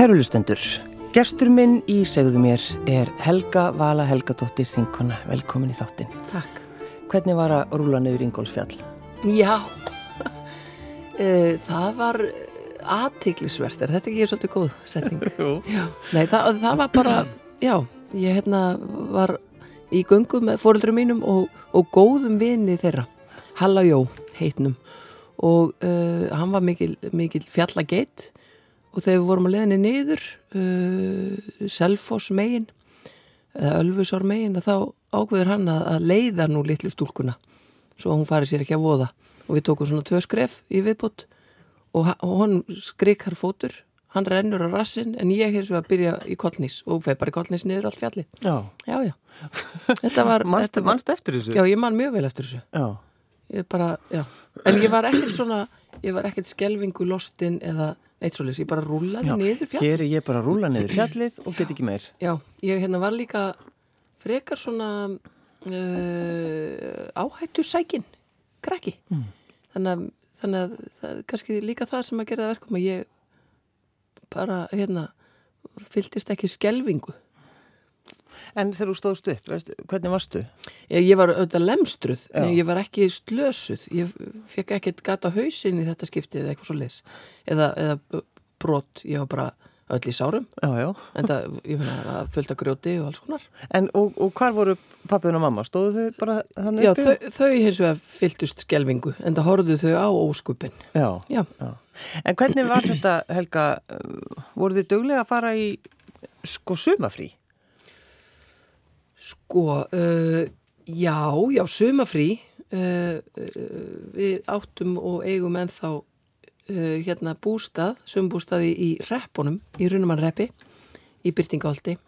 Kærulustendur, gestur minn í segðu mér er Helga Vala Helgadóttir Þinkona. Velkomin í þáttin. Takk. Hvernig var að rúla neyður Ingólfsfjall? Já, Eh, það var aðtiklisvert, er þetta ekki svolítið góð setning? Jú. Já, nei það, það var bara, já, ég hérna var í göngu með fóröldrum mínum og, og góðum vini þeirra, Halla Jó heitnum og uh, hann var mikil, mikil fjallageitt og þegar við vorum að leðinni niður, uh, Selfoss megin, eða Ölfusár megin, að þá ákveður hann að, að leiða nú litlu stúlkuna svo hún fari sér ekki að voða og við tókum svona tvö skref í viðbútt og, og hann skrikkar fótur hann rennur á rassin en ég hins vegar að byrja í kollnís og feið bara í kollnís niður allt fjallið Já. já, já, var, Manstu, þetta manstu eftir þessu? já, ég man mjög vel eftir þessu Já. Ég bara, já, en ég var ekkert svona ég var ekkert skelvingu lostin eða neitt svoleiðis, ég bara rúlaði Já. niður fjall Hér er ég bara að rúla neyður fjallið og get ekki meir. já, ég hérna var líka frekar svona uh, áhættu sækin krakki Mm. þannig þannig að það kannski líka það sem að gera verkum að ég bara hérna fylltist ekki skelvingu En þegar þú stóðst upp, veist, hvernig varstu? ég, ég var auðvitað lemstruð Já. ég var ekki slösuð ég fekk ekkert gata hausinn í þetta skiptið eða eitthvað svo leis eða, eða brot, ég var bara öll í sárum Já, já. en það, ég finna að fölta grjóti og alls konar En, og, og hvar voru pappiðin og mamma? Stóðu þau bara þannig Já, uppi? þau, þau hins vegar fylltust skelvingu en það horfðu þau á óskupin. Já. Já, Já. En hvernig var þetta, Helga, voru þið duglega að fara í sko sumafrí? Sko, uh, já, já, sumafrí, uh, uh, við áttum og eigum ennþá uh, hérna bústað, sumbústað í, reppunum, í Runumanreppi, í Byrtingáldi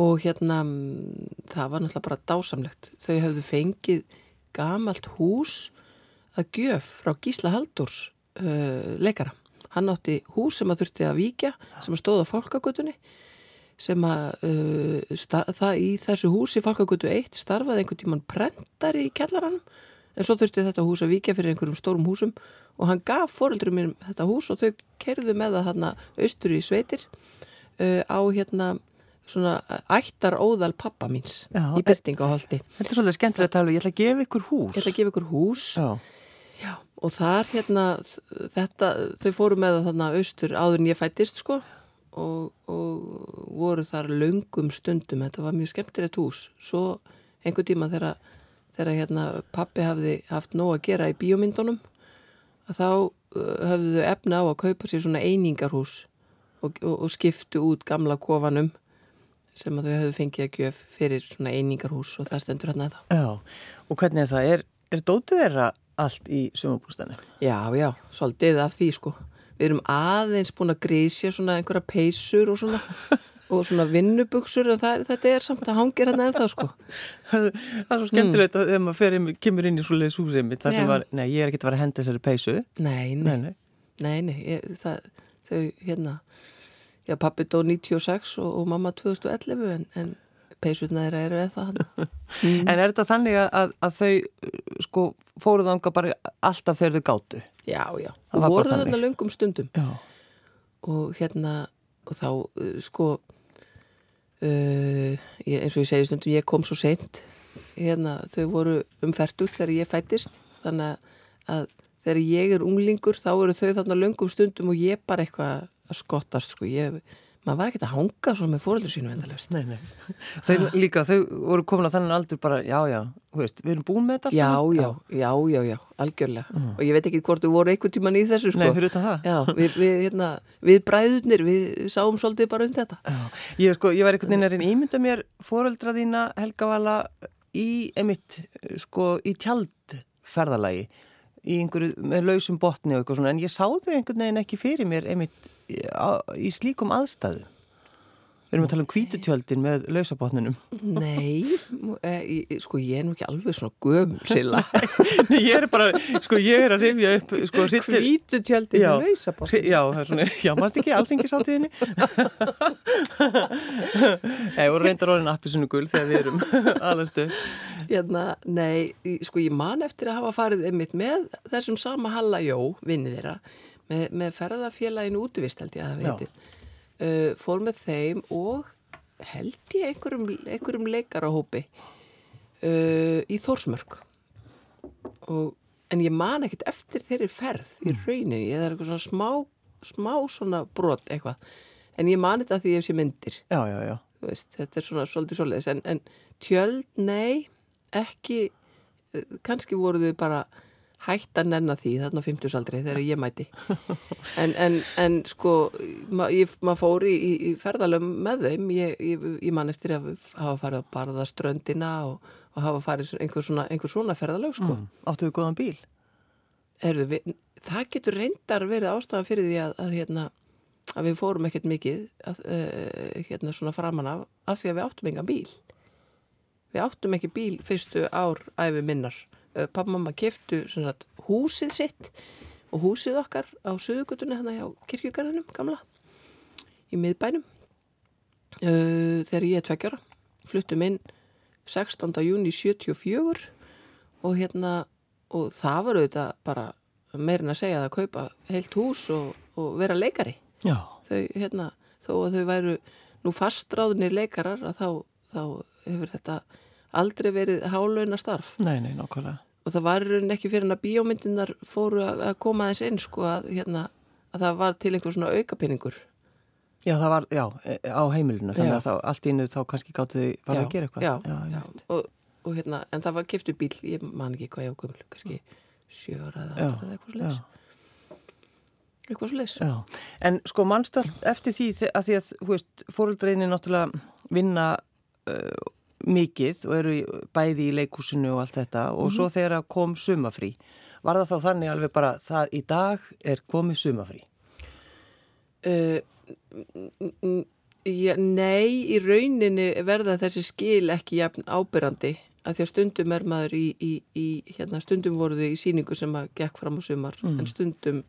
og hérna mm, það var náttúrulega bara dásamlegt. Þau hefðu fengið gamalt hús að gjöf frá Gísla Haldurs uh, leikara. Hann átti hús sem að þurfti að víkja, sem að stóða á fólkagötunni sem að uh, það í þessu húsi Falkagötu 1 starfaði einhvern tíman prentari í kjallaranum en svo þurfti þetta hús að víkja fyrir einhverjum stórum húsum og hann gaf foreldrum mínum þetta hús og þau kerðu með það þarna austur í sveitir uh, á hérna svona ættar óðal pappa míns Já, í Byrtingaholti. Þetta er svolítið skemmtilegt að tala, við. ég ætla að gefa ykkur hús. Ég ætla að gefa ykkur hús Já. Já, og þar hérna þetta, þau fóru með það þarna austur áður en ég fættist sko og, og voru þar löngum stundum, þetta var mjög skemmtilegt hús svo einhver tíma þegar þegar hérna pappi hafði haft nóg að gera í bíómyndunum að þá uh, höfðu þau efna á að kaupa sér svona einingarhús og, og, og skiptu út gamla kofanum sem að þau höfðu fengið að gjöf fyrir svona einingarhús og það stendur hérna þá. Já, og hvernig er það? Er, er dótið þeirra allt í sumabústanu? Já, já, svolítið af því sko. Við erum aðeins búin að grísja svona einhverja peysur og svona og svona vinnubuxur en það, þetta er samt að hangir hann ennþá sko. það er svo skemmtilegt að þegar maður fer kemur inn í svoleiðis húsið mitt, það sem var, nei, ég er ekki að vera að henda þessari peysu. Nei, nei, Nei, nei. nei, nei ég, það, þau hérna, já pappi dó 96 og, og mamma 2011 en, en peysurna þeirra eru eða hann. En er þetta þannig að, að, að þau uh, sko fóruð ánga bara alltaf þegar þau gátu? Já, já, Það og var bara voru þarna löngum stundum. Já. og hérna og þá uh, sko uh, ég, eins og ég segi stundum ég kom svo seint. Hérna, þau voru umferdugt þegar ég fættist þannig að, þegar ég er unglingur þá eru þau þarna löngum stundum og ég bara eitthvað að skottast sko, ég, maður var ekkert að hanga svo með fóröldur sínu endalust Nei, nei. Þau líka, þau voru komin á þannig aldur bara, já, já, þú veist, við erum búin með þetta allt já, já, já, já, já, algjörlega. Og ég veit ekki hvort þau voru einhvern tíman í þessu sko. Nei, fyrir utan það. Já, við, við, hérna, við bræðurnir, við sáum svolítið bara um þetta. Já. Ég, sko, ég var einhvern veginn að reyna ímynda mér foreldra þína, Helga Vala, í, emitt, sko, í tjaldferðalagi, í einhverju, með lausum botni og eitthvað svona, en ég sá þau einhvern veginn ekki fyrir mér, emitt, í, slíkum aðstæðum. Við erum að tala um hvítutjöldin með lausabotninum. Nei, e, sko ég er nú ekki alveg svona gömul silla Nei, ég er bara, sko, ég er að rifja upp, sko, hryllir... Hvítu tjöldin Já, með lausabótt hri- Já, það er svona, já, mannst ekki alþingisáttíðinni? Nei, og reyndar orðin appisunu gul þegar við erum alastu. hérna, Nei, sko ég man eftir að hafa farið einmitt með þessum sama Halla Jó, vinnið þeirra með, með ferðafélaginu útivist held ég að það veitir uh, fór með þeim og held ég einhverjum, einhverjum leikarahópi uh, í Þórsmörk. Og, en ég man ekkert eftir þeirri ferð í rauninni, ég er eitthvað svona smá, smá svona brot eitthvað. En ég man þetta því ég sé myndir. Já, já, já. veist, þetta er svona svolítið svoleiðis. En, en tjöld, nei ekki, eh, kannski voru þau bara hætt að nenna því þarna á 50 aldri þegar ég mæti en, en, en sko ma, maður fór í, í, ferðalöfum með þeim ég, ég, ég man eftir að hafa farið að barða ströndina og, og hafa farið einhver svona, einhver svona ferðalög sko. Mm. Áttuðu góðan bíl? Herðu, við, það getur reyndar verið ástæðan fyrir því að, að, hérna, að við fórum ekkert mikið að, uh, hérna svona framan af af því að við áttum engan bíl við áttum ekki bíl fyrstu ár æfi minnar uh, pappa og mamma keftu húsið sitt og húsið okkar á sögugutunni hann hjá kirkjugarðinum gamla í miðbænum uh, þegar ég er tveggjara fluttum inn 16. júni 74 og hérna og það var auðvitað bara meirin að segja að kaupa heilt hús og, og vera leikari Já. þau hérna þó að þau væru nú fastráðnir leikarar að þá, þá hefur þetta aldrei verið hálöina starf Nei, nei, nákvæmlega. Og það var ekki fyrir en að bíómyndinar fóru að, koma þess inn sko að, hérna, að það var til einhver svona aukapinningur Já, það var, já, e- á heimilinu, þannig Já. að þá, allt innu þá kannski gáttu þau bara að gera eitthvað. já, já, já, og, og hérna en það var keftu bíl, ég man ekki hvað ég á gömul kannski sjöra eða Já, átra eða eitthvað sliðis eitthvað sliðis Já, en sko mannstu allt eftir því að því að, hú veist, fóruldreinir náttúrulega vinna uh, mikið og eru bæði í leikúsinu og allt þetta og svo þegar kom sumafrí, var það þá þannig alveg bara það í dag er komið sumafrí? Uh, já, nei, í rauninni verða þessi skil ekki jafn ábyrrandi að því að stundum er maður í, í, í hérna, stundum voru þau í síningu sem að gekk fram á sumar en stundum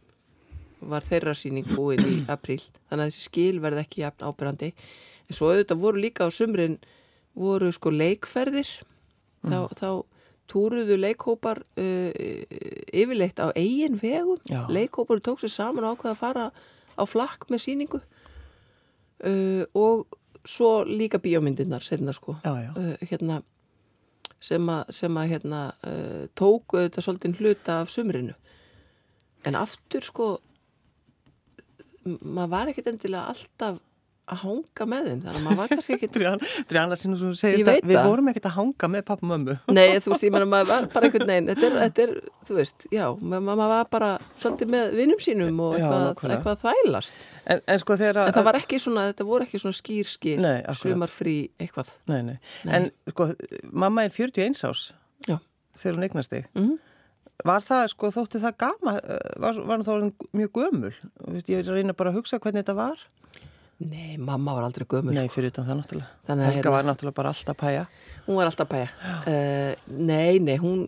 var þeirra síning búin í apríl. Þannig að þessi skil verða ekki jafn ábyrrandi en svo auðvitað voru líka á sumrin voru sko leikferðir þá, þá túruðu leikhópar uh, yfirleitt á eigin vegum. Leikhópar tók sér saman og ákveða að fara á flakk með síningu uh, og svo líka bíómyndirnar senna sko. Já, já. uh, hérna sem að, sem að hérna uh, tóku þetta svolítið hluta af sumrinu. En aftur sko maður var ekkert endilega alltaf að hanga með þeim þannig að maður var kannski ekkert Dríana sinni sem segir þetta, við vorum ekkert að hanga með pappa og mömmu. Nei, þú veist, ég meina, maður var bara einhvern veginn, þetta er, þetta er þú veist, já, ma- maður var bara svolítið með vinnum sínum og eitthvað, eitthvað þvælast. En, en sko þegar að... En það var ekki svona, þetta voru ekki svona Nei, akkurat. sumarfrí, eitthvað. Nei, nei. En sko, mamma er 41 ás Já. þegar hún eignast þig. Mhm. Var það, sko, þótti það gama, var, var hún þá mjög gömul? Þú Veist, ég reyna bara að hugsa hvernig þetta var. Nei, mamma var aldrei gömul, Nei, sko. fyrir utan það náttúrulega. Helga hérna- var náttúrulega bara alltaf pæja. Hún var alltaf bæja. Uh, nei, nei, hún,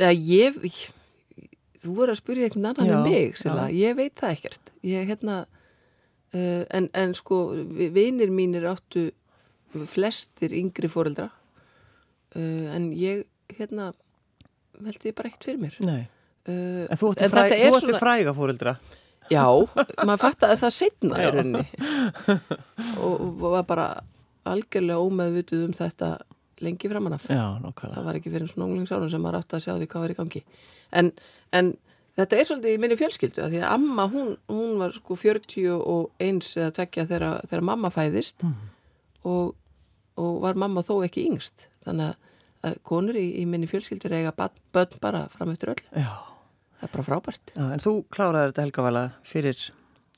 eða ég, þú voru að spyrja einhvern annan Já, en mig, já. ég veit það ekkert. Ég, hérna, uh, en, en sko, vi- vinir mínir áttu flestir yngri fóreldra, uh, en ég, hérna, held ég bara ekkert fyrir mér. Nei. En þú ætti, fræ, fræga fóreldra. Já, maður fattaði það setna í rauninni og, og var bara algjörlega ómeðvituð um þetta lengi framan af. Já, nokkala. Það var ekki fyrir svona unglingsárum sem maður átti að sjá því hvað var í gangi. En, en þetta er svolítið í minni fjölskyldu að því að amma, hún, hún var sko 41 eða tvekja þegar, þegar mamma fæðist og, og var mamma þó ekki yngst. Þannig að, konur í, í minni fjölskyldu er eiga börn bara fram eftir öll. Já. Það er bara frábært. Já, en þú kláraði þetta helgavala fyrir,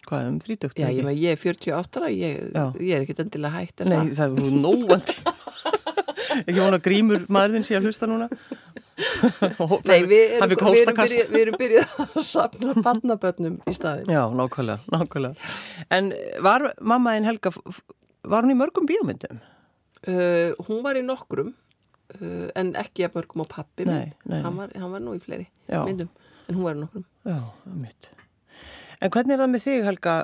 hvað, um þrítökt? Já, ég, ég er 48 ára, ég, ég er ekkert endilega hægt Nei, það. það er nóandi. ekki vona grímur maðurinn sé að hlusta núna. Nei, við erum, við, erum byrjuð, við erum byrjuð að safna barnabönnum í staðin. Já, nákvæmlega, nákvæmlega. En var mamma einn Helga, var hún í mörgum bíómyndum? Uh, hún var í nokkrum, uh, en ekki að mörgum á pappi. Hann var, hann var nú í fleiri Já. myndum, en hún var nokkrum. Já, mitt. En hvernig er það með þig, Helga?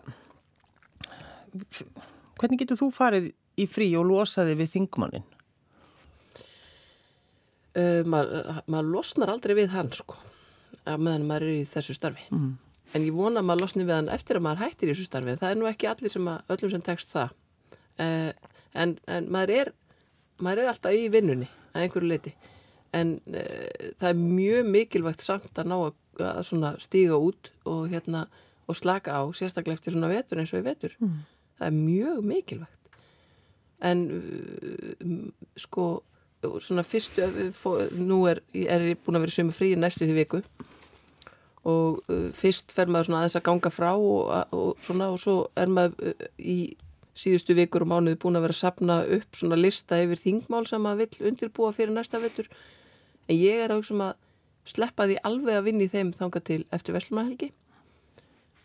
Hvernig getur þú farið í frí og losaði við þingmannin? Uh, maður mað losnar aldrei við hann, sko, meðan maður er í þessu starfi. Mm. en ég vona að maður losni við hann eftir að maður hættir í þessu starfi það er nú ekki allir sem að, öllum sem tekst það uh, en, en maður er maður er alltaf í vinnunni að einhverju leiti en uh, það er mjög mikilvægt samt að ná að, að stíga út og hérna og slaka á, sérstaklega eftir svona vetur eins og í vetur. Mm. það er mjög mikilvægt. En uh, sko svona fyrstu nú er, ég búin að vera sömu frí næstu því viku. Og uh, fyrst fer maður svona aðeins að ganga frá og, og svona og svo er maður í síðustu vikur og mánuði búin að vera að sapna upp svona lista yfir þingmál sem maður vill undirbúa fyrir næsta vetur en ég er auðvitað sem að sleppa því alveg að vinni þeim þanga til eftir Veslumarhelgi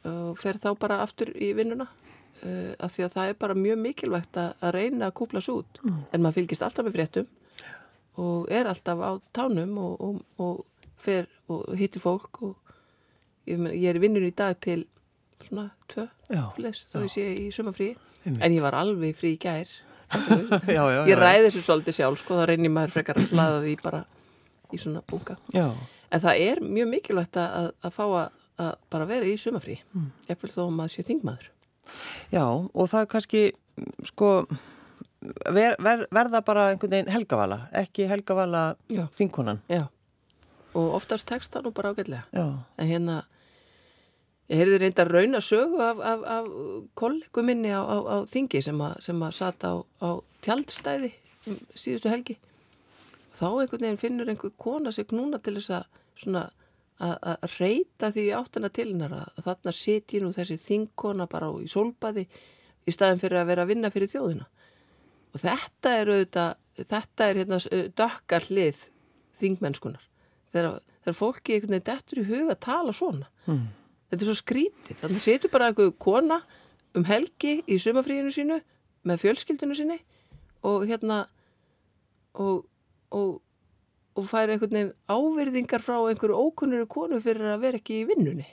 og fer þá bara aftur í vinnuna uh, af því að það er bara mjög mikilvægt að, að reyna að kúpla svo út. Mm. en maður fylgist alltaf með fréttum og er alltaf á tánum og, og, og fer og hittir fólk og ég, ég er í vinnun í dag til svona tvö fles, þá ég sé í sumafrí en ég var alveg frí í gær. Já, já, ég ræði þessu svolítið sjálf sko, þá reynir maður frekar að hlaða því bara í svona bunga en það er mjög mikilvægt að, að fá að, að bara vera í sumafrí mm. eftir þó maður sé þingmaður. Já, og það er kannski sko ver, ver, verða bara einhvern veginn helgavala ekki helgavala þingkonan. Já, og oftast tekst það nú bara ágætlega. En hérna Ég heyrði reynda raun að sögu af, af, af kollegum minni á, á, á þingi sem að, sem að sata á, á tjaldstæði síðustu helgi. Þá einhvern veginn finnur einhver kona sig núna til þess að svona að reyta því áttina til hennar að þarna setji nú þessi þingkona bara í solbaði í staðin fyrir að vera að vinna fyrir þjóðina. Og þetta er auðvitað, þetta er hérna dökkar hlið þingmennskunar. Þegar, þegar fólki einhvern veginn dettur í huga að tala svona. Mm þetta er svo skrítið þannig setur bara einhverju kona um helgi í sumafríinu sínu með fjölskyldinu sinni og hérna og, og, og fær einhvern veginn áverðingar frá einhverju ókunnuru konu fyrir að vera ekki í vinnunni.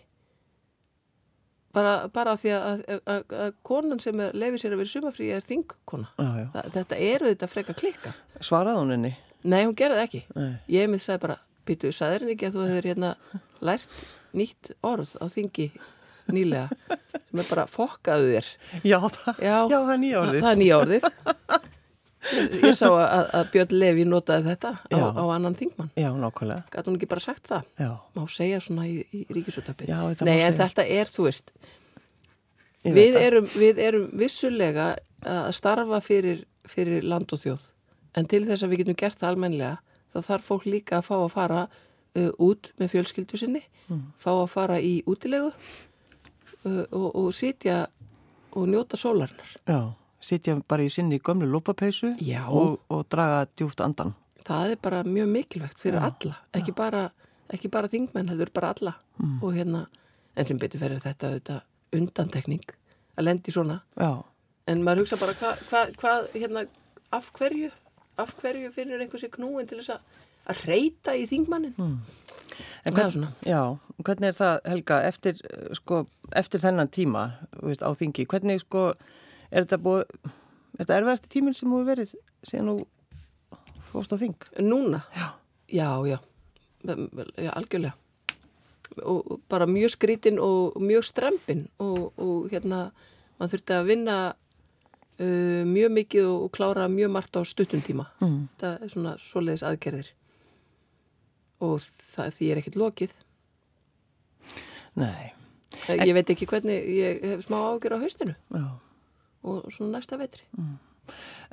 Bara, bara því að, að, að konan sem lefið sér að vera sumafrí er þingkona. Ah, þetta eru þetta freka klikka. Svaraði hún henni? Nei, hún gerði ekki. Nei. ég mitt sagði bara, býtu, sagði henni ekki að þú hefur hérna lært nýtt orð á þingi nýlega sem er bara fokkaðu þér? Já, það, já, já, það er nýja orðið. Það er nýja orðið Ég sá að, að Björn Levi notaði þetta á, á annan þingmann. Já, nákvæmlega. Gæti hún ekki bara sagt það? Já. Má segja svona í, í ríkisúttöpi Nei, en þetta er, þú veist við erum, við erum vissulega að starfa fyrir, fyrir land og þjóð. En til þess að við getum gert það almenlega þá þarf fólk líka að fá að fara uh, út með fjölskyldu sinni mm. fá að fara í útilegu uh, og, og sitja og njóta sólarinnar. Já, sitja bara í sinni gömlu lópapeisu og, og draga djúft andan Það er bara mjög mikilvægt fyrir Já. alla ekki bara, ekki bara þingmenn, heldur bara alla mm. og hérna, en sem betur fyrir þetta, þetta undantekning að lendi svona Já. en maður hugsa bara hvað hva, hva, hérna, af hverju af hverju finnur einhversi knúin til þess að að reyta í þingmannin mm. hvern, Já, hvernig er það Helga eftir, sko, eftir þennan tíma veist, á þingi, hvernig sko, er þetta búið er þetta erfiðasti tíminn sem þú verið síðan þú fórst á þing? Núna? Já, já, já, já algjörlega og bara mjög skrítin og mjög strempin og, og hérna mann þurfti að vinna uh, mjög mikið og klára mjög margt á stuttum tíma mm. það er svona svoleiðis aðgerðir og það, því er ekkert lokið Nei en, Ég veit ekki hvernig, ég hef smá ágjör á haustinu Já. Og svona næsta vetri mm.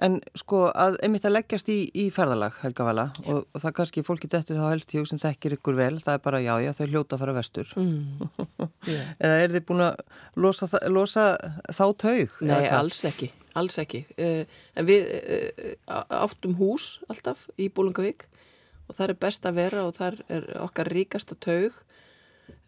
En sko að einmitt að leggjast í, í ferðalag Helga Vala og, og það kannski fólki dettur þá helst hjá sem þekkir ykkur vel það er bara já já þau hljóta að fara vestur mm. yeah. eða er þið búin að losa, losa þá taug? Nei alls ekki, alls ekki uh, en við uh, áttum hús alltaf í Bólungavík og það er best að vera og það er okkar ríkasta taug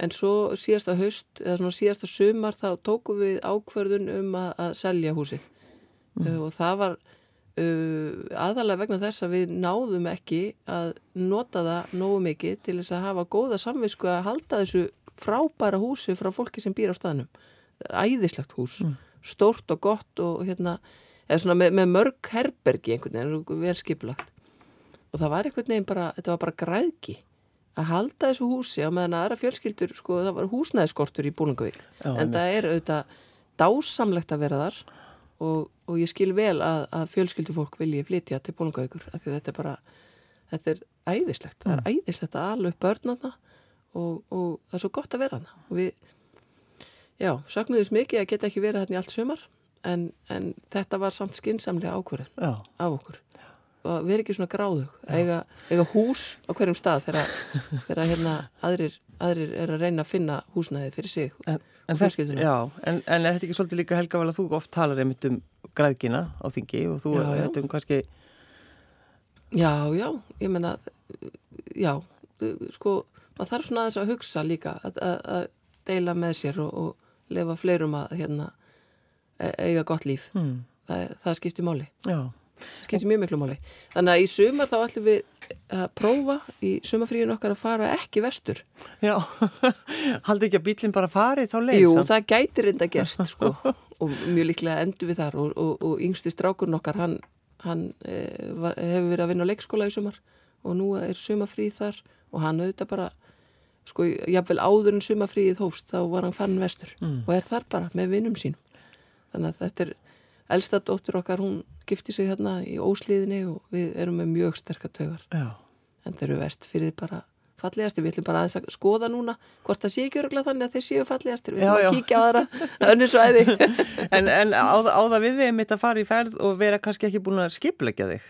en svo síðasta höst eða svona síðasta sumar þá tókum við ákverðun um að, að selja húsið mm. uh, og það var uh, aðalega vegna þess að við náðum ekki að nota það nógu mikið til þess að hafa góða samvisku að halda þessu frábæra húsi frá fólki sem býr á staðnum æðislegt hús, mm. stórt og gott og hérna, eða svona með, með mörg herbergi einhvern veginn, vel skipulagt og það var einhvern veginn bara, þetta var bara græðki að halda þessu húsi á meðan aðra fjölskyldur, sko, það var húsnæðiskortur í Búlingavík, Já, en það er auðvitað dásamlegt að vera þar og, og ég skil vel að, að fjölskyldufólk vilji flytja til Búlingavíkur af því þetta er bara, þetta er æðislegt, það er æðislegt að ala upp börnana og, og það er svo gott að vera hana og við, já, söknuðum mikið að geta ekki verið þarna í allt sömar en, en þetta var samt skinsamlega ákvörðin Já, af okkur og vera ekki svona gráðug eiga, eiga hús á hverjum stað þegar, þegar hérna aðrir, aðrir er að reyna að finna húsnæði fyrir sig en, en, þetta, já en, en er þetta ekki svolítið líka Helga vel að þú oft talar einmitt um græðgina á þingi og þú, já. þetta er um kannski, Já, já, ég menna já, sko maður þarf svona aðeins að hugsa líka að, að, að deila með sér og, og lefa fleirum að hérna e- eiga gott líf. Hmm, það, það skiptir máli. Já, skiptir mjög miklu máli. Þannig að í sumar þá ætlum við að prófa í sumarfríun okkar að fara ekki vestur. Já, haldi ekki að bílinn bara farið þá leið Jú, það gæti reynda gerst sko. Og mjög líklega endur við þar og, og, og yngsti strákurinn okkar hann, hann e, var, hefur verið að vinna á leikskóla í sumar og nú er sumafríð þar og hann auðvitað bara sko, jafnvel áður en sumafríð hófst þá var hann fann vestur Mm. og er þar bara með vinnum sínum. Þannig að þetta er elsta dóttur okkar, hún gifti sig hérna í óslíðinni og við erum með mjög Já, en þeir eru vest fyrir bara fallegasti, við ætlum bara aðeins að skoða núna hvort það sé ekki öruglega þannig að þeir séu fallegastir. Við ætlum að kíkja á aðra önnur svæði. En, en á, á það við þig mitt að fara í ferð og vera kannski ekki búin að skipleggja þig?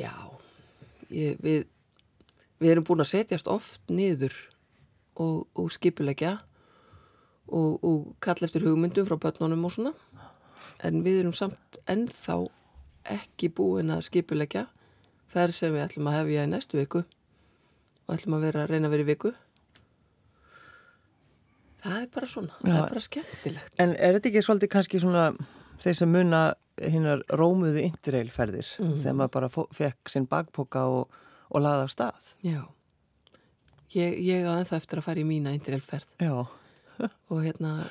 Já ég, við, við erum búin að setjast oft niður og, og skipulegja og, og kalla eftir hugmyndum frá börnunum og svona en við erum samt ennþá ekki búin að skipulegja ferð sem við ætlum að hefja í næstu viku og ætlum að vera reyna að vera í viku það er bara svona það Já. er bara skemmtilegt En er þetta ekki svolítið kannski svona þeir sem muna hinnar rómuðu interrailferðir Mhm. þegar maður bara fekk sinn bakpoka og, og laði af stað? Já ég, ég á ennþá eftir að fara í mína interelferð Já. og hérna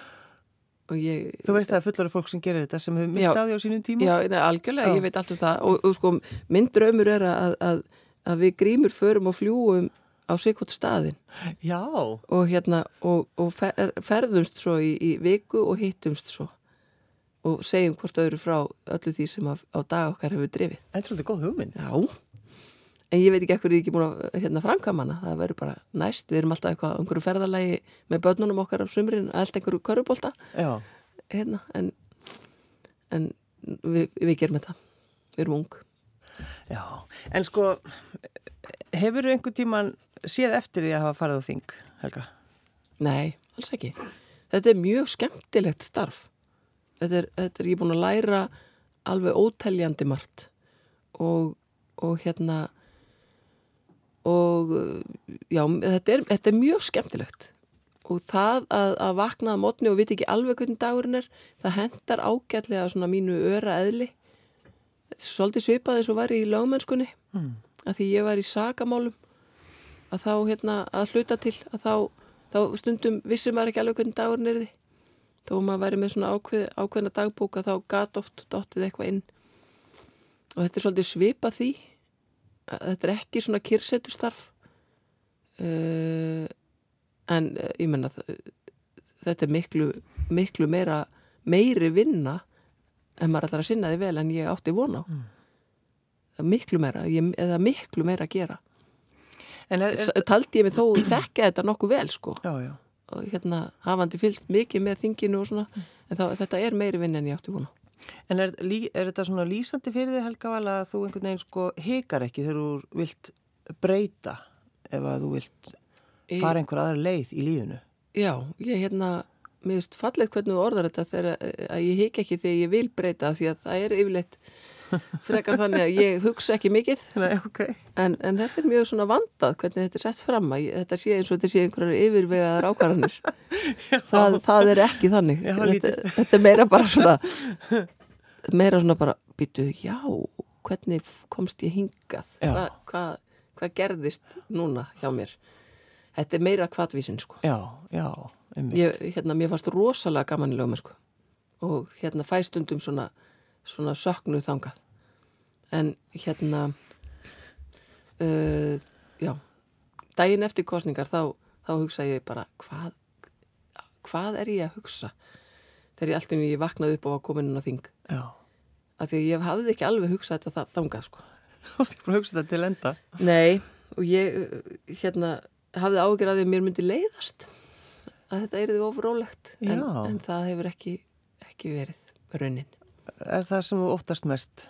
ég Þú veist að það er fullari fólk sem gerir þetta sem hefur mistaði á sínum tíma? Já, nei, algjörlega, Já. ég veit allt um það og, og sko, minn draumur er að, að, að við grímur förum og fljúum á sikvot staðin Já. og hérna og, og fer, ferðumst svo í, í viku og hittumst svo og segjum hvort öðru frá öllu því sem að, á dag okkar hefur drifið. En svolítið góð hugmynd. Já, en ég veit ekki ekkur ég er ekki búin að hérna, framkama hana, það verður bara næst, við erum alltaf eitthvað einhverju ferðalagi með börnunum okkar á sumrin, allt einhverju körubólta hérna, en, en við, við gerum þetta, við erum ung. Já. En sko, hefur þú einhver tíman séð eftir því að hafa farið á þing, Helga? Nei, alls ekki. Þetta er mjög skemmtilegt starf. Þetta er, þetta er ég búin að læra alveg óteljandi margt og, og hérna og já, þetta er, þetta er mjög skemmtilegt. Og það að, að vakna að mótni og viti ekki alveg hvernig dagurinn er það hendar ágætlega svona mínu öra eðli. Svolítið svipað eins og var í lögmennskunni Mm. að því ég var í sakamálum að þá hérna að hluta til að þá, þá stundum vissum maður ekki alveg hvernig dagurinn er því þó maður væri með svona ákveð, ákveðna dagbóka þá gat oft dottið eitthvað inn. Og þetta er svolítið svipað því þetta er ekki svona kyrsetustarf uh, en uh, ég menna þetta er miklu, miklu meira meiri vinna en maður ætlar að sinna því vel en ég átti von á. Það er miklu meira ég, eða miklu meira að gera. En er, er, taldi ég mig þó þekka þetta nokkuð vel sko. Já, já. og hérna hafandi fylst mikið með þinginu og svona en þá, þetta er meiri vinn en ég átti vona En er, er þetta svona lýsandi fyrir þig, Helga Vala, að þú einhvern veginn sko hikar ekki þegar þú vilt breyta ef að þú vilt fara einhver aðra leið í lífinu? Já, ég hérna mér finnst fallið hvernig orðar þetta þegar eh, að ég hik ekki þegar ég vil breyta því að það er yfirleitt frekar þannig að ég hugsa ekki mikið. Nei, ok. en, en þetta er mjög svona vandað hvernig þetta er sett fram að þetta sé eins og þetta sé einhverjar yfirvegaðar ákvarðanir. Það, það er ekki þannig. Þetta, þetta er meira bara svona meira svona bara býtu, já, hvernig komst ég hingað? Hvað hva, hva gerðist núna hjá mér? Þetta er meira kvatvísin sko. Já, já, ég, hérna, mér fannst rosalega gaman í lögmennsku og hérna fæstundum svona, svona söknuð þangað en hérna uh, já daginn eftir kostningar þá, þá hugsa ég bara hvað, hvað er ég að hugsa þegar ég alltaf ég vaknaði upp og var komin inn á þing Já. af því að ég hafði ekki alveg hugsað þetta það þangað sko Þú ekki búin að hugsa þetta til enda. Nei, og ég hérna hafði ágjör að því að mér myndi leiðast að þetta er því ofrólegt en, en það hefur ekki, ekki verið raunin. Er það sem þú óttast mest?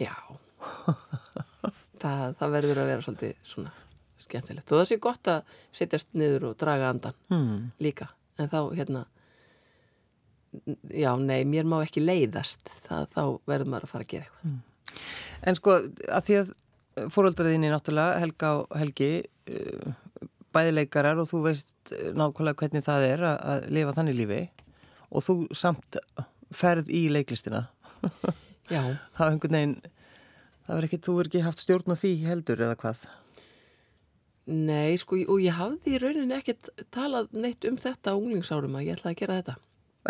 Já, það, það verður að vera svolítið svona skemmtilegt og það sé gott að setjast niður og draga andan Hmm. líka en þá hérna já, nei, mér má ekki leiðast það, þá verður maður að fara að gera eitthvað. En sko, að því að fóröldraðinni náttúrulega, Helga og Helgi, uh, bæðileikarar og þú veist eh, nákvæmlega hvernig það er að lifa þannig lífi og þú samt ferð í leiklistina. Já, Það er einhvern veginn, það er ekki, þú er ekki haft stjórn á því heldur eða hvað? nei, sko, og ég hafði í rauninni ekkert talað neitt um þetta á unglingsárum að ég ætlaði að gera þetta.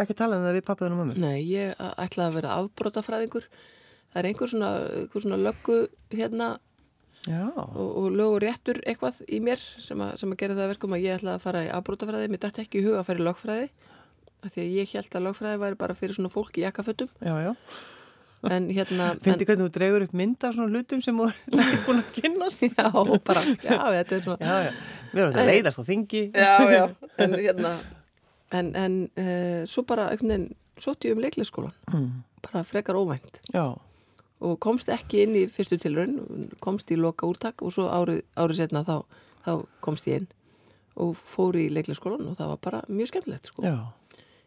Ekki talað um það við pappiðan og mömmu? Nei, ég ætlaði að vera afbrotafræðingur. Það er einhver svona, einhver svona löggu hérna og, og lög og réttur eitthvað í mér sem að, sem að gera það að verkum að ég ætlaði að fara í afbrotafræði. Mér dætti ekki í huga að fara í lögfræði af því að ég held að lögfræði væri bara fyrir svona fólk í já. En hérna... Fyndi hvernig þú dregur upp mynd af svona hlutum sem þú er ekki búin að kynnast? en, já, bara, já, þetta er svona... Já, já. Við erum þetta að leiðast á þingi. Já, já, en hérna... En, en uh, svo bara, sótti ég um leiklisskólan. Mm. Bara frekar óvænt. Já. og komst ekki inn í fyrstu tilraun komst í loka úrtak og svo árið, árið setna þá, þá komst ég inn og fór í leiklisskólan og það var bara mjög skemmtilegt sko. Já.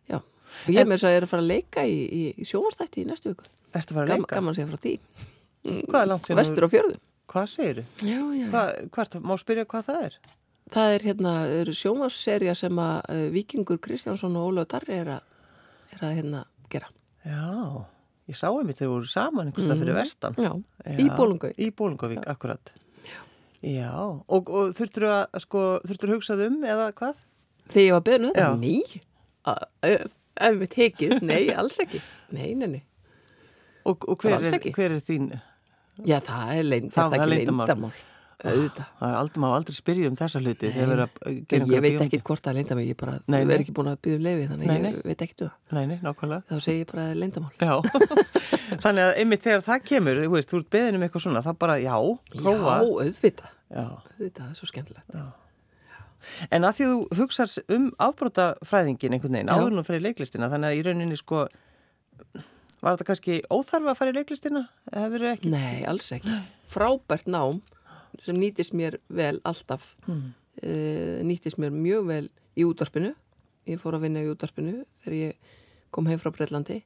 Já. og ég með þess að ég er að fara að leika í, í, sjónvarstætti í næstu viku Ertu að fara að Gam, leika? gaman að segja frá því Hvað er langt síðan? vestur á fjörðum Hvað segir þú? já, já. Hvað, hvert, má spyrja hvað það er? það er hérna sjónvarsserja sem að uh, Víkingur Kristjánsson og Ólaf Darri er að, er að hérna gera Já, ég sá einmitt þegar voru saman einhverstað fyrir vestan. já, í Bólungavík Í Bólungavík, akkurat. Já. og, og þurftur að, sko, þurftur að hugsað um eða hvað? þegar ég var beðin um Já. þetta, að- ef við tekið, nei, alls ekki nei, nei, nei Og, og hver, er, hver er þín? Já, það er, leyn, Það- er leyndamál. Auðvitað. Það er aldrei, má aldrei spyrja um þessa hluti. Ég veit ekki hvort það er leyndamál, ég bara, Nei, nei. er ekki búin að byggja um leiði, þannig Nei, ég veit ekki um það. Þá segir ég bara. Já, þannig að einmitt þegar það kemur, þú veist, þú ert beðin um eitthvað svona, það bara, já, prófa. Já, auðvitað. Já. Auðvitað, það er svo skemmtilegt. En að því að þú hugsar um afbrótafræðingin einhvern veginn, áður nú fyrir leiklistina, þannig að í rauninni sko, var þetta kannski óþarfa að fara í leiklistina? Nei, alls ekki. Frábært nám sem nýtist mér vel alltaf. Hmm. Uh, nýtist mér mjög vel í útvarpinu. Ég fór að vinna í útvarpinu þegar ég kom heim frá Breitlandi.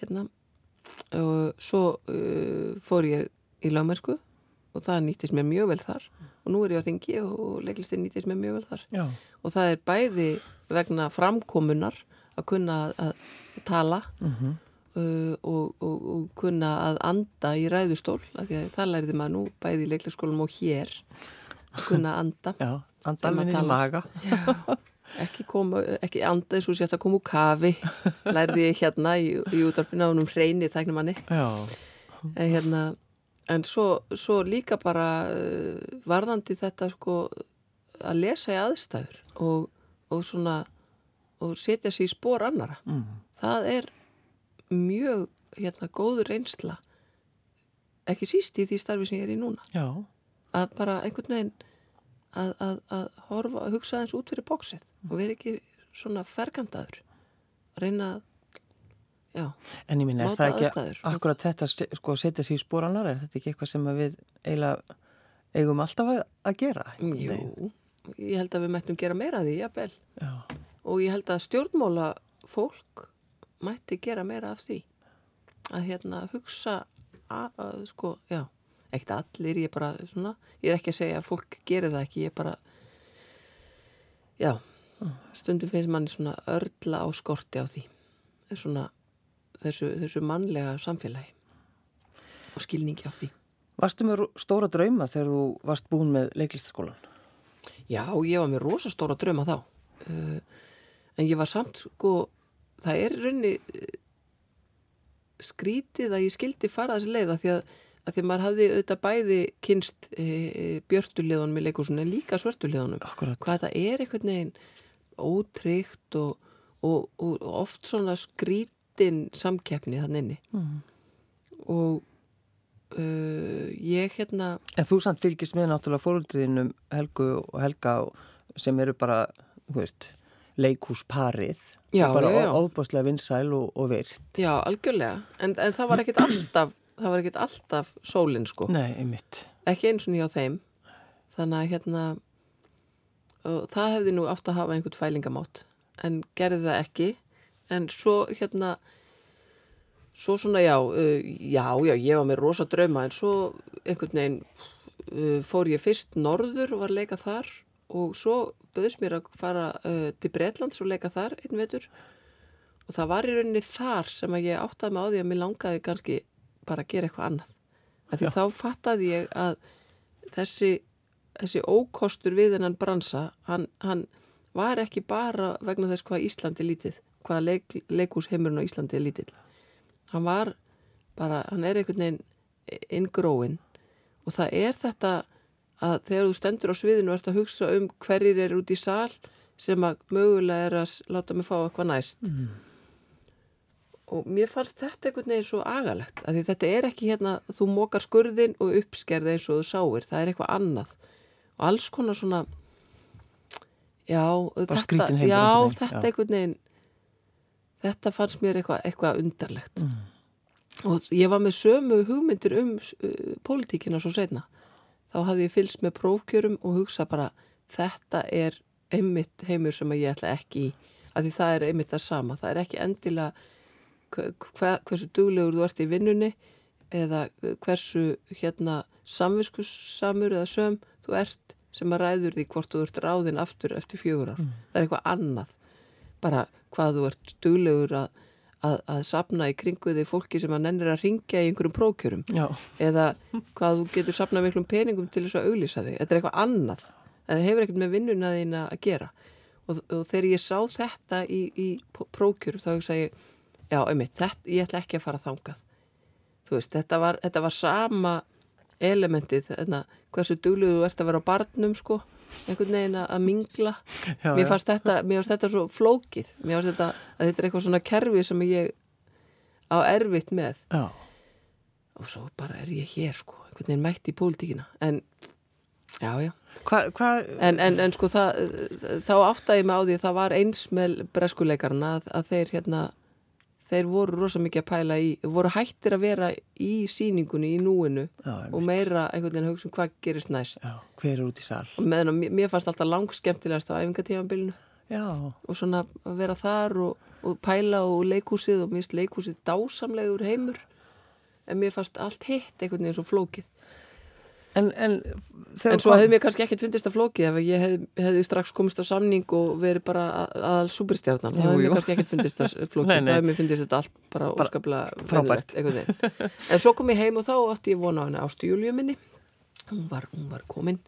Hérna. Og svo uh, fór ég í lögmennsku og það nýtist mér mjög vel þar. Og nú er ég á þingi og leiklistin nýtist mér mjög vel þar. Já. Og það er bæði vegna framkomunar að kunna að, að tala Mhm. uh, og, og, og kunna að anda í ræðustól af því að það lærði maður nú bæði í leiklisskólum og hér að kunna að anda Já, andalvinni maður í maga. Já, ekki, koma, ekki anda eins og sér að koma úr kafi lærði ég hérna í, í útvarpinu á húnum hreini þægnum manni Já, en, hérna, en svo, svo líka bara uh, varðandi þetta sko að lesa í aðstæður og, og svona og setja sér í spór annara mm. það er mjög hérna góður reynsla ekki síst í því starfi sem ég er í núna. Já, að bara einhvern veginn að, að, að horfa, að hugsa eins út fyrir bóksið og vera ekki svona fergandaður reyna að já, en ég minn, er Máta það ekki aðstæður. akkurat þetta, sko, að setja sér í spóranar, er þetta ekki eitthvað sem við eiginlega eigum alltaf að, gera? jú. ég held að við mættum gera meira af því, jafnvel. Já, og ég held að stjórnmála fólk mætti gera meira af því. Að hérna hugsa að, að sko, já, ekkert allir ég bara svona, ég er ekki að segja að fólk gerir það ekki, ég bara já, stundum finnst manni svona örla á skorti á því. Svona þessu, þessu mannlega samfélagi og skilningi á því Varstu með stóra drauma þegar þú varst búin með leiklistaskólan? Já, ég var með rosa stóra drauma þá. Uh, en ég var samt, sko, það er raunni uh, skrítið að ég skildi fara þessi leið að því að, að því að maður hafði auðvitað bæði kynst e, björtuleðunum í leikúsinu en líka svörtuleðunum Akkurat. hvað þetta er einhvern veginn ótryggt og, og, og oft svona skrítin samkeppni þannig inni Mm. og uh, ég hérna En þú samt fylgist með náttúrulega fóröldriðinum Helgu og Helga sem eru bara, þú veist, leikhúsparið. Já, bara óbáslega vinsæl og, og virt. já, algjörlega, en, en það var ekkit alltaf það var ekkit alltaf sólin sko Nei, einmitt. ekki eins og nýja á þeim þannig að hérna og það hefði nú átt að hafa einhvern fælingamátt en gerði það ekki en svo hérna svo svona já uh, já, já, ég var með rosa drauma en svo einhvern veginn uh, fór ég fyrst norður og var að leika þar og svo bauðs mér að fara uh, til Bretlands og leika þar einn vetur. Og það var í rauninni þar sem að ég áttaði mig á því að mér langaði kannski bara að gera eitthvað annað. Af því Já. þá fattaði ég að þessi, þessi ókostur við hennan bransa, hann, hann var ekki bara vegna þess hvað Íslandi lítið, hvað leik, leikhúsheimurinn á Íslandi er lítill. Hann var bara, hann er einhvern veginn inngróin og það er þetta að þegar þú stendur á sviðinu og ert að hugsa um hverjir er út í sal sem að mögulega er að láta mig fá eitthvað næst. Og mér fannst þetta einhvern veginn svo agalegt, af því þetta er ekki hérna, þú mókar skurðin og uppskerði eins og þú sáir, það er eitthvað annað. Og alls konar svona, já, þetta, skrýtin heimur já, þetta já. einhvern veginn, þetta fannst mér eitthvað, eitthvað undarlegt. Og ég var með sömu hugmyndir um uh, pólitíkina svo setna. Þá hafði ég fylgst með prófkjörum og hugsa bara, þetta er einmitt heimur sem ég ætla ekki í, af því það er einmitt það sama. Það er ekki endilega hve- hversu duglegur þú ert í vinnunni eða hversu hérna samviskussamur eða söm þú ert sem að ræður því hvort þú ert ráðinn aftur eftir fjögur ár. Það er eitthvað annað. Bara hvað þú ert duglegur að, að, að sapna í kringu því fólki sem að nennir að ringja í einhverjum prókjörum Já. eða hvað þú getur sapnað miklum peningum til þess að auglýsa þig. Þetta er eitthvað annað. Það hefur ekkert með vinnuna þína að gera. Og, og þegar ég sá þetta í, í prókjörum þá hugsa ég, já, einmitt, þetta, ég ætla ekki að fara þangað. Þú veist, þetta var, þetta var sama elementið, hversu dugluðu þú ert að vera á barnum, sko, einhvern veginn að mingla. Já, mér fannst þetta, þetta svo flókið. Mér fannst þetta, að þetta er eitthvað svona kerfi sem ég á erfitt með Já. og svo bara er ég hér sko, einhvern veginn mætt í pólitíkina en já, já Hvað, hva, en, en, en sko það, þá áttaði ég mig á því að það var eins með breskuleikarna að, að þeir hérna þeir voru rosa mikið að pæla í voru hættir að vera í síningunni í núinu Já, og meira einhvern veginn að hugsa um hvað gerist næst. Já, hver er út í sal? og meðan mér- fannst alltaf langskemmtilegast á æfingatífambilinu Já. og svona að vera þar og, og pæla og leikhúsið og mér finnst leikhúsið dásamlegur heimur. En mér fannst allt hitt einhvern veginn svo flókið En, en, en svo hefði mér kannski ekkert fundist að flókið ef ég hefði, hefði strax komist á samning og verið bara að- aðal superstjarnan. Jú, hefði mér kannski ekkert fundist að flókið. Nei, nei. hefði mér fundist þetta allt bara, Bara óskaplega frábært. en svo kom ég heim og þá átti ég vona á henni ástu Júliu minni. Hún var, hún var komin.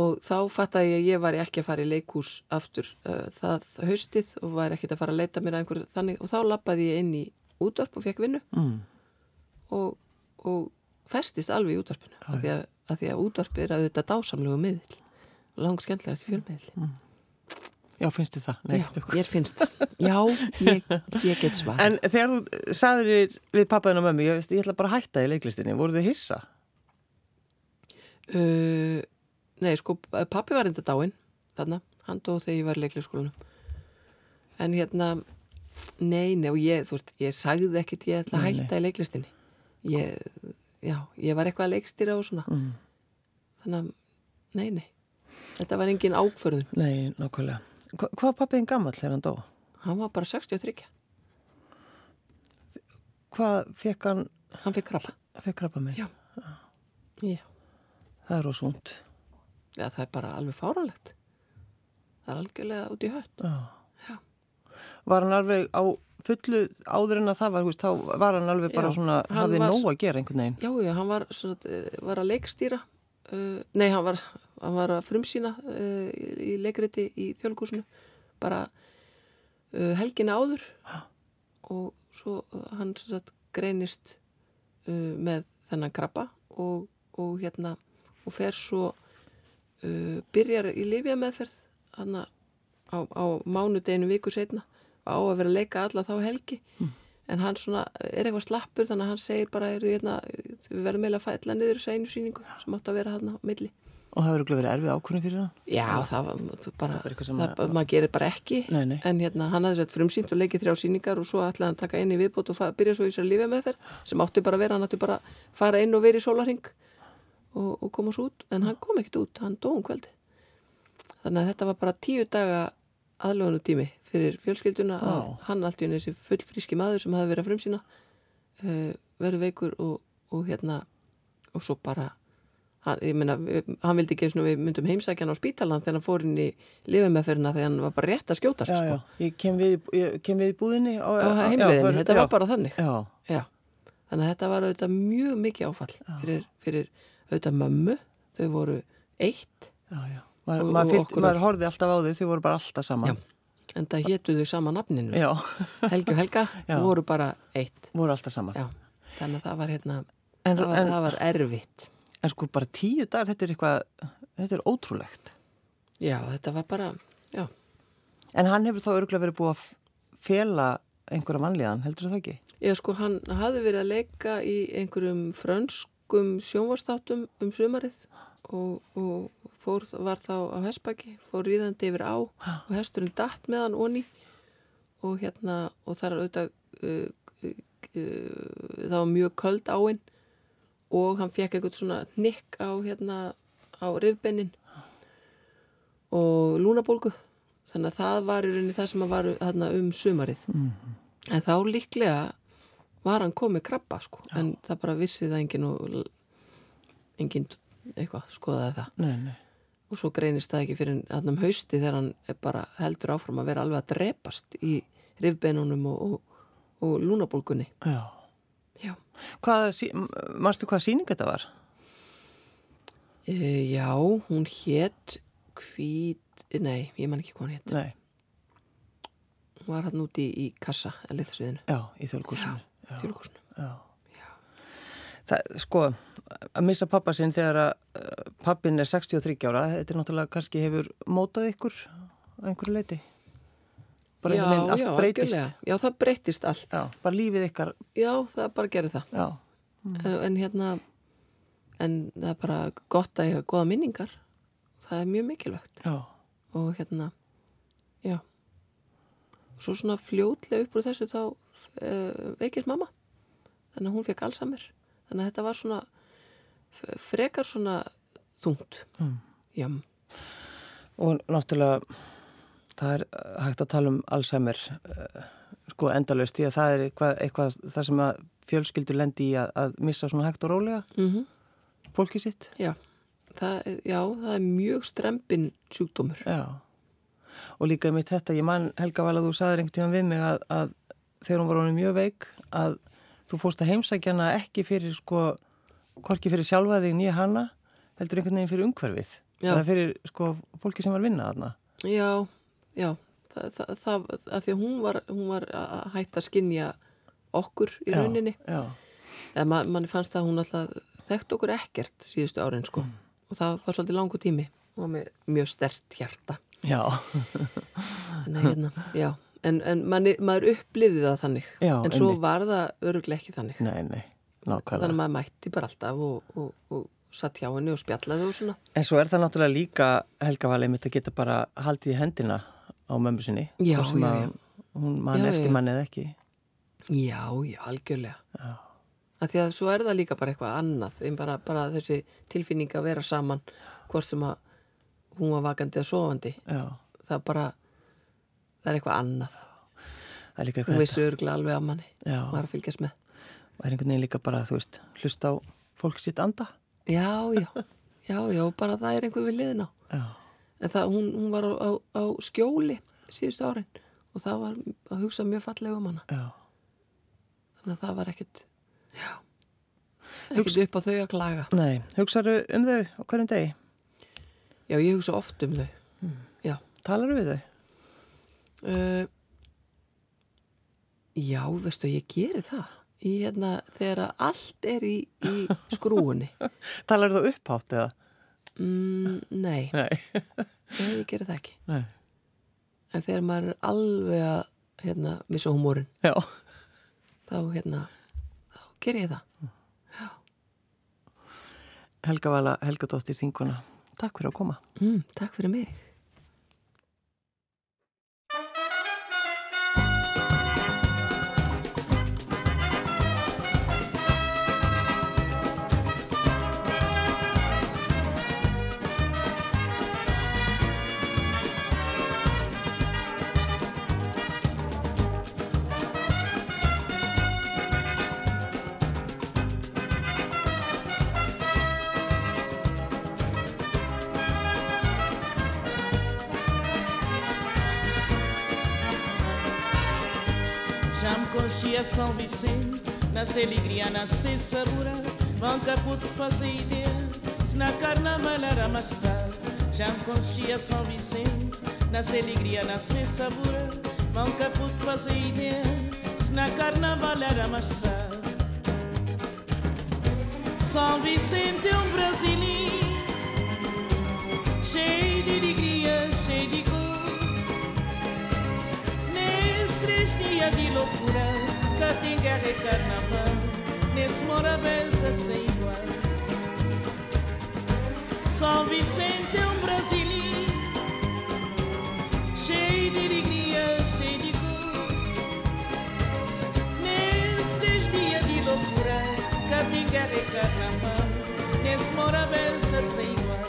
Og þá fattaði ég að ég var ekki að fara í leikhús aftur uh, það haustið og var ekkert að fara að leita mér að einhver þannig. Og þá lappaði ég inn í útvarp og fekk vinnu. Mm. og, og festist alveg í útvarpinu af því, að, af því að útvarpi er að þetta dásamlegu miðl langt skemmtilegast í fjölmiðli Já, finnst þið það? Nei, Já, ég finnst það. Já, ég, ég get svar En þegar þú sagðir við pappaðin og mömmu, ég, veist, ég ætla bara að hætta í leiklistinni, voru þið hissa? uh, Nei, sko, pappi var enda dáinn þarna, hann dó þegar ég var í leiklisskólanum. En hérna nei, nei, og ég, þú veist, ég sagði ekkit ég ætla að Nei, nei. hætta í leiklistinni. Ég, já, ég var eitthvað að leikstýra og svona Mm. þannig að, nei, nei þetta var engin ákförðun Nei, nákvæmlega. Hva, hvað var pappiðin gammal þegar hann dó? hann var bara 63, Hvað fekk hann, hann fikk krabba fekk krabba minn? Já. já, Það er ósúnt. Já, það er bara alveg fáránlegt. Það er algjörlega út í hött. Já. Já. Var hann alveg á fullu áður en að það var, veist, þá var hann alveg bara Já, svona, hafði nóg að gera einhvern veginn. Já, já, hann var, svona, var að leikstýra. Uh, nei, hann var, hann var að frumsýna uh, í, leikriti í þjólkúsinu. Bara uh, helgina áður og svo uh, hann sagt, greinist uh, með þennan krabba og, og hérna og fer svo uh, byrjar í Livja meðferð hann á, á mánudeginu viku setna á að vera að leika alla þá helgi mm. en hann svona er eitthvað slappur þannig að hann segir bara er, hérna, við verðum meila að fælla niður einu síningu sem átt að vera hann á milli Og það verður verið erfið ákvörðin fyrir hann? Já, það var bara, það það, að... maður gerir bara ekki nei, nei. en hérna hann hafði sett frumsýnt og leikið þrjá síningar og svo ætlaði hann að taka inn í viðbót og byrja svo í sér lífið meðferð sem átti bara að vera, hann átti bara að fara inn og vera í sólarhing og, og koma svo út en hann kom ekkert út, hann dóum kvöldi þannig að þetta var bara tíu daga aðlögunu tími fyrir fjölskylduna að hann allt í henni þessi fullfríski maður sem hafi verið að frumsýna uh, verið veikur og, og hérna og svo bara hann, ég meina, hann vildi ekki svona við myndum heimsækjan á spítalan þegar hann fór inn í lifumefferina þegar hann var bara rétt að skjótast Já, sko. já, ég kem við, ég kem við í búðinni á, á heimleginni, þetta já, var bara þannig. Þannig að þetta var auðvitað mjög mikið áfall fyrir, fyrir auðvitað mömmu. Þau voru eitt Og- og okkur maður horfði alltaf á þau, þau voru bara alltaf saman. En það hétu þau sama nafninu. Já, Helgi og Helga Já. voru bara eitt. Voru alltaf saman já. þannig að það var hérna en, það var, en, það var erfitt. En sko bara tíu dagar, þetta er eitthvað þetta er ótrúlegt. Já, þetta var bara, já. En hann hefur þá örgulega verið búið að fela einhverja mannlegan, heldur það ekki? Já, sko, hann hafði verið að leika í einhverjum frönskum sjónvarstáttum um sumarið og, og fór, var þá á hestbaki, fór ríðandi yfir á og hesturinn datt með hann onni og hérna, og þar auðvitað uh, uh, uh, það var mjög köld áinn og hann fekk eitthvað svona nikk á hérna, á rifbennin og lúnabólgu. Þannig að það var í rauninni það sem að var þarna um sumarið. En þá líklega var hann komið krabba sko. En það bara vissi það enginn enginn eitthvað skoðaði það. Nei, nei. Og svo greinist það ekki fyrir hann um hausti þegar hann bara heldur áfram að vera alveg að drepast í rifbeinunum og, og, og lúnabólgunni Já. já. Hvað, sí- m- manstu hvað síning þetta var? E, já, hún hétt hvít, nei, ég man ekki hvað hún hétt Nei, hún var hann úti í, í kassa að liðsviðinu, já, í þjóðlíkusinu. fjölkursinu Já. Það, sko, að missa pappa sinn þegar að uh, pappin er 63 ára, þetta er náttúrulega kannski hefur mótað ykkur á einhverju leiti. Bara já, einhvern veginn allt já, breytist. algjörlega. já, það breytist allt. Já, bara lífið ykkar, já, það bara gerir það. Já, en, en hérna en það er bara gott að ég hafa goða minningar. Það er mjög mikilvægt. Já, og hérna já. Svo svona fljótlega upp úr þessu þá uh, veikist mamma. Þannig að hún fekk allsamir þannig að þetta var svona frekar svona þungt Mm. já, og náttúrulega það er uh, hægt að tala um Alzheimer uh, sko endalaust því að það er eitthvað, eitthvað það sem að fjölskyldur lendi í að, að missa svona hægt og rólega mm fólki sitt. já. Það, já það er mjög strempin sjúkdómur Já. Og líka mitt þetta, ég man Helga vel að þú saðir einhvern tíðan við mig að, að þegar hún var honum mjög veik að þú fórst að heimsækja hana ekki fyrir sko, hvorki fyrir sjálfa þig nýja hana, heldur einhvern veginn fyrir umhverfið. Já. Það fyrir sko fólki sem var að vinna þarna. Já, já, það, það, það, að því að hún var, hún var að hætta að skinja okkur í rauninni. Já, Eða man, manni fannst að hún alltaf þekkt okkur ekkert síðustu árin, sko. Og það var svolítið langu tími. Var með mjög stert hjarta. já, Þannig, hérna, já. En, en manni, maður upplifði það þannig. Já, en svo einmitt. var það öruglega ekki þannig. nei, nei, nákvæmlega. Þannig að maður mætti bara alltaf og, og, og satt hjá henni og spjallaði og svona. En svo er það náttúrulega líka Helga Valið mitt að geta bara haldið í hendina á mömmu sinni. Já, hvort sem já, að. Hún mann eftir manni eða ekki. Já, já, algjörlega. Já. að því að svo er það líka bara eitthvað annað en bara, bara þessi tilfinning að vera saman hvort sem að hún var vakandi eða sofandi Já, það bara, það er eitthvað annað. Það er líka hún eitthvað vissi örglega alveg að manni. Var að fylgjast með. Það er einhvern veginn líka bara, þú veist, hlusta á fólk sitt anda. já, já, já, já, bara það er einhver við liðin á. Já. en það, hún, hún var á, á, á skjóli síðustu árin og það var að hugsa mjög fallega um hana. Já. þannig að það var ekkit já ekkit upp á þau að klaga. Nei, hugsaðu um þau á hverjum degi? já, ég hugsa oft um þau. Já. Talaru við þau? Uh, já, veistu, ég geri það. í hérna þegar allt er í, í skrúunni Talar þú upphátt eða? mm, Nei, Nei. nei, ég gerir það ekki Nei. en þegar maður er alveg að hérna, missa húmórin Já. þá hérna þá ger ég það Helga Vala, Helga Dóttir Þinguna. Takk fyrir að koma. mm, Takk fyrir mig conchia São Vicente Nasce alegria, nasce sabura Manca puto fazer ideia Se na carnaval era amassado Já conchia São Vicente Nasce alegria, nasce sabura Manca puto fazer ideia Se na carnaval era amassado São Vicente é um brasileiro Cheio de alegria, cheio de cor. Nesses dias de loucura, tem guerra e carnaval. Nesse mora benção sem igual. São Vicente é um brasileiro, cheio de alegria, cheio de cor. Nesses dias de loucura, guerra e carnaval. Nesse mora benção sem igual.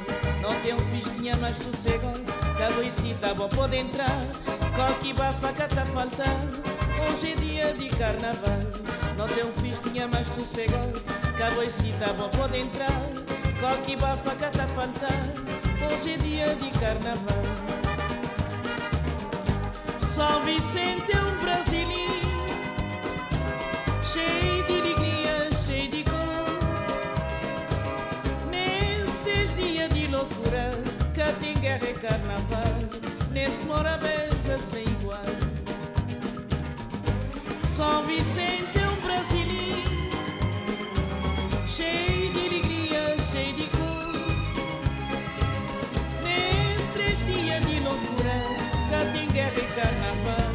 Não tem um festinha mais sossegado, cada cita bom pode entrar. Qualquer bafaca tá faltando Hoje é dia de carnaval. Não tem um festinha mais sossegado. Cada cita bom pode entrar. Qualquer bafaca tá faltando Hoje é dia de carnaval. São Vicente é um brasileiro. Cheio de alegria, cheio de cor. Nestes dias de loucura Cá tem guerra e carnaval. Nesse mora São Vicente é um brasileiro. Cheio de alegria, cheio de cor. Nesses três dias de loucura Cá tem guerra e carnaval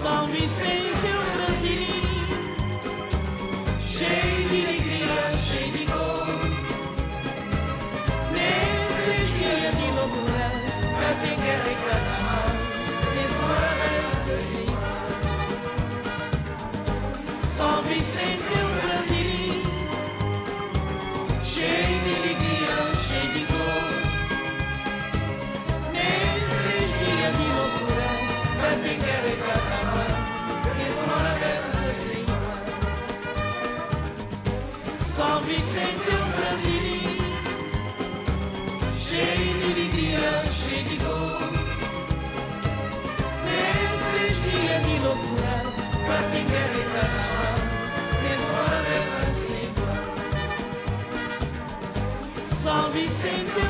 São Vicente Vicente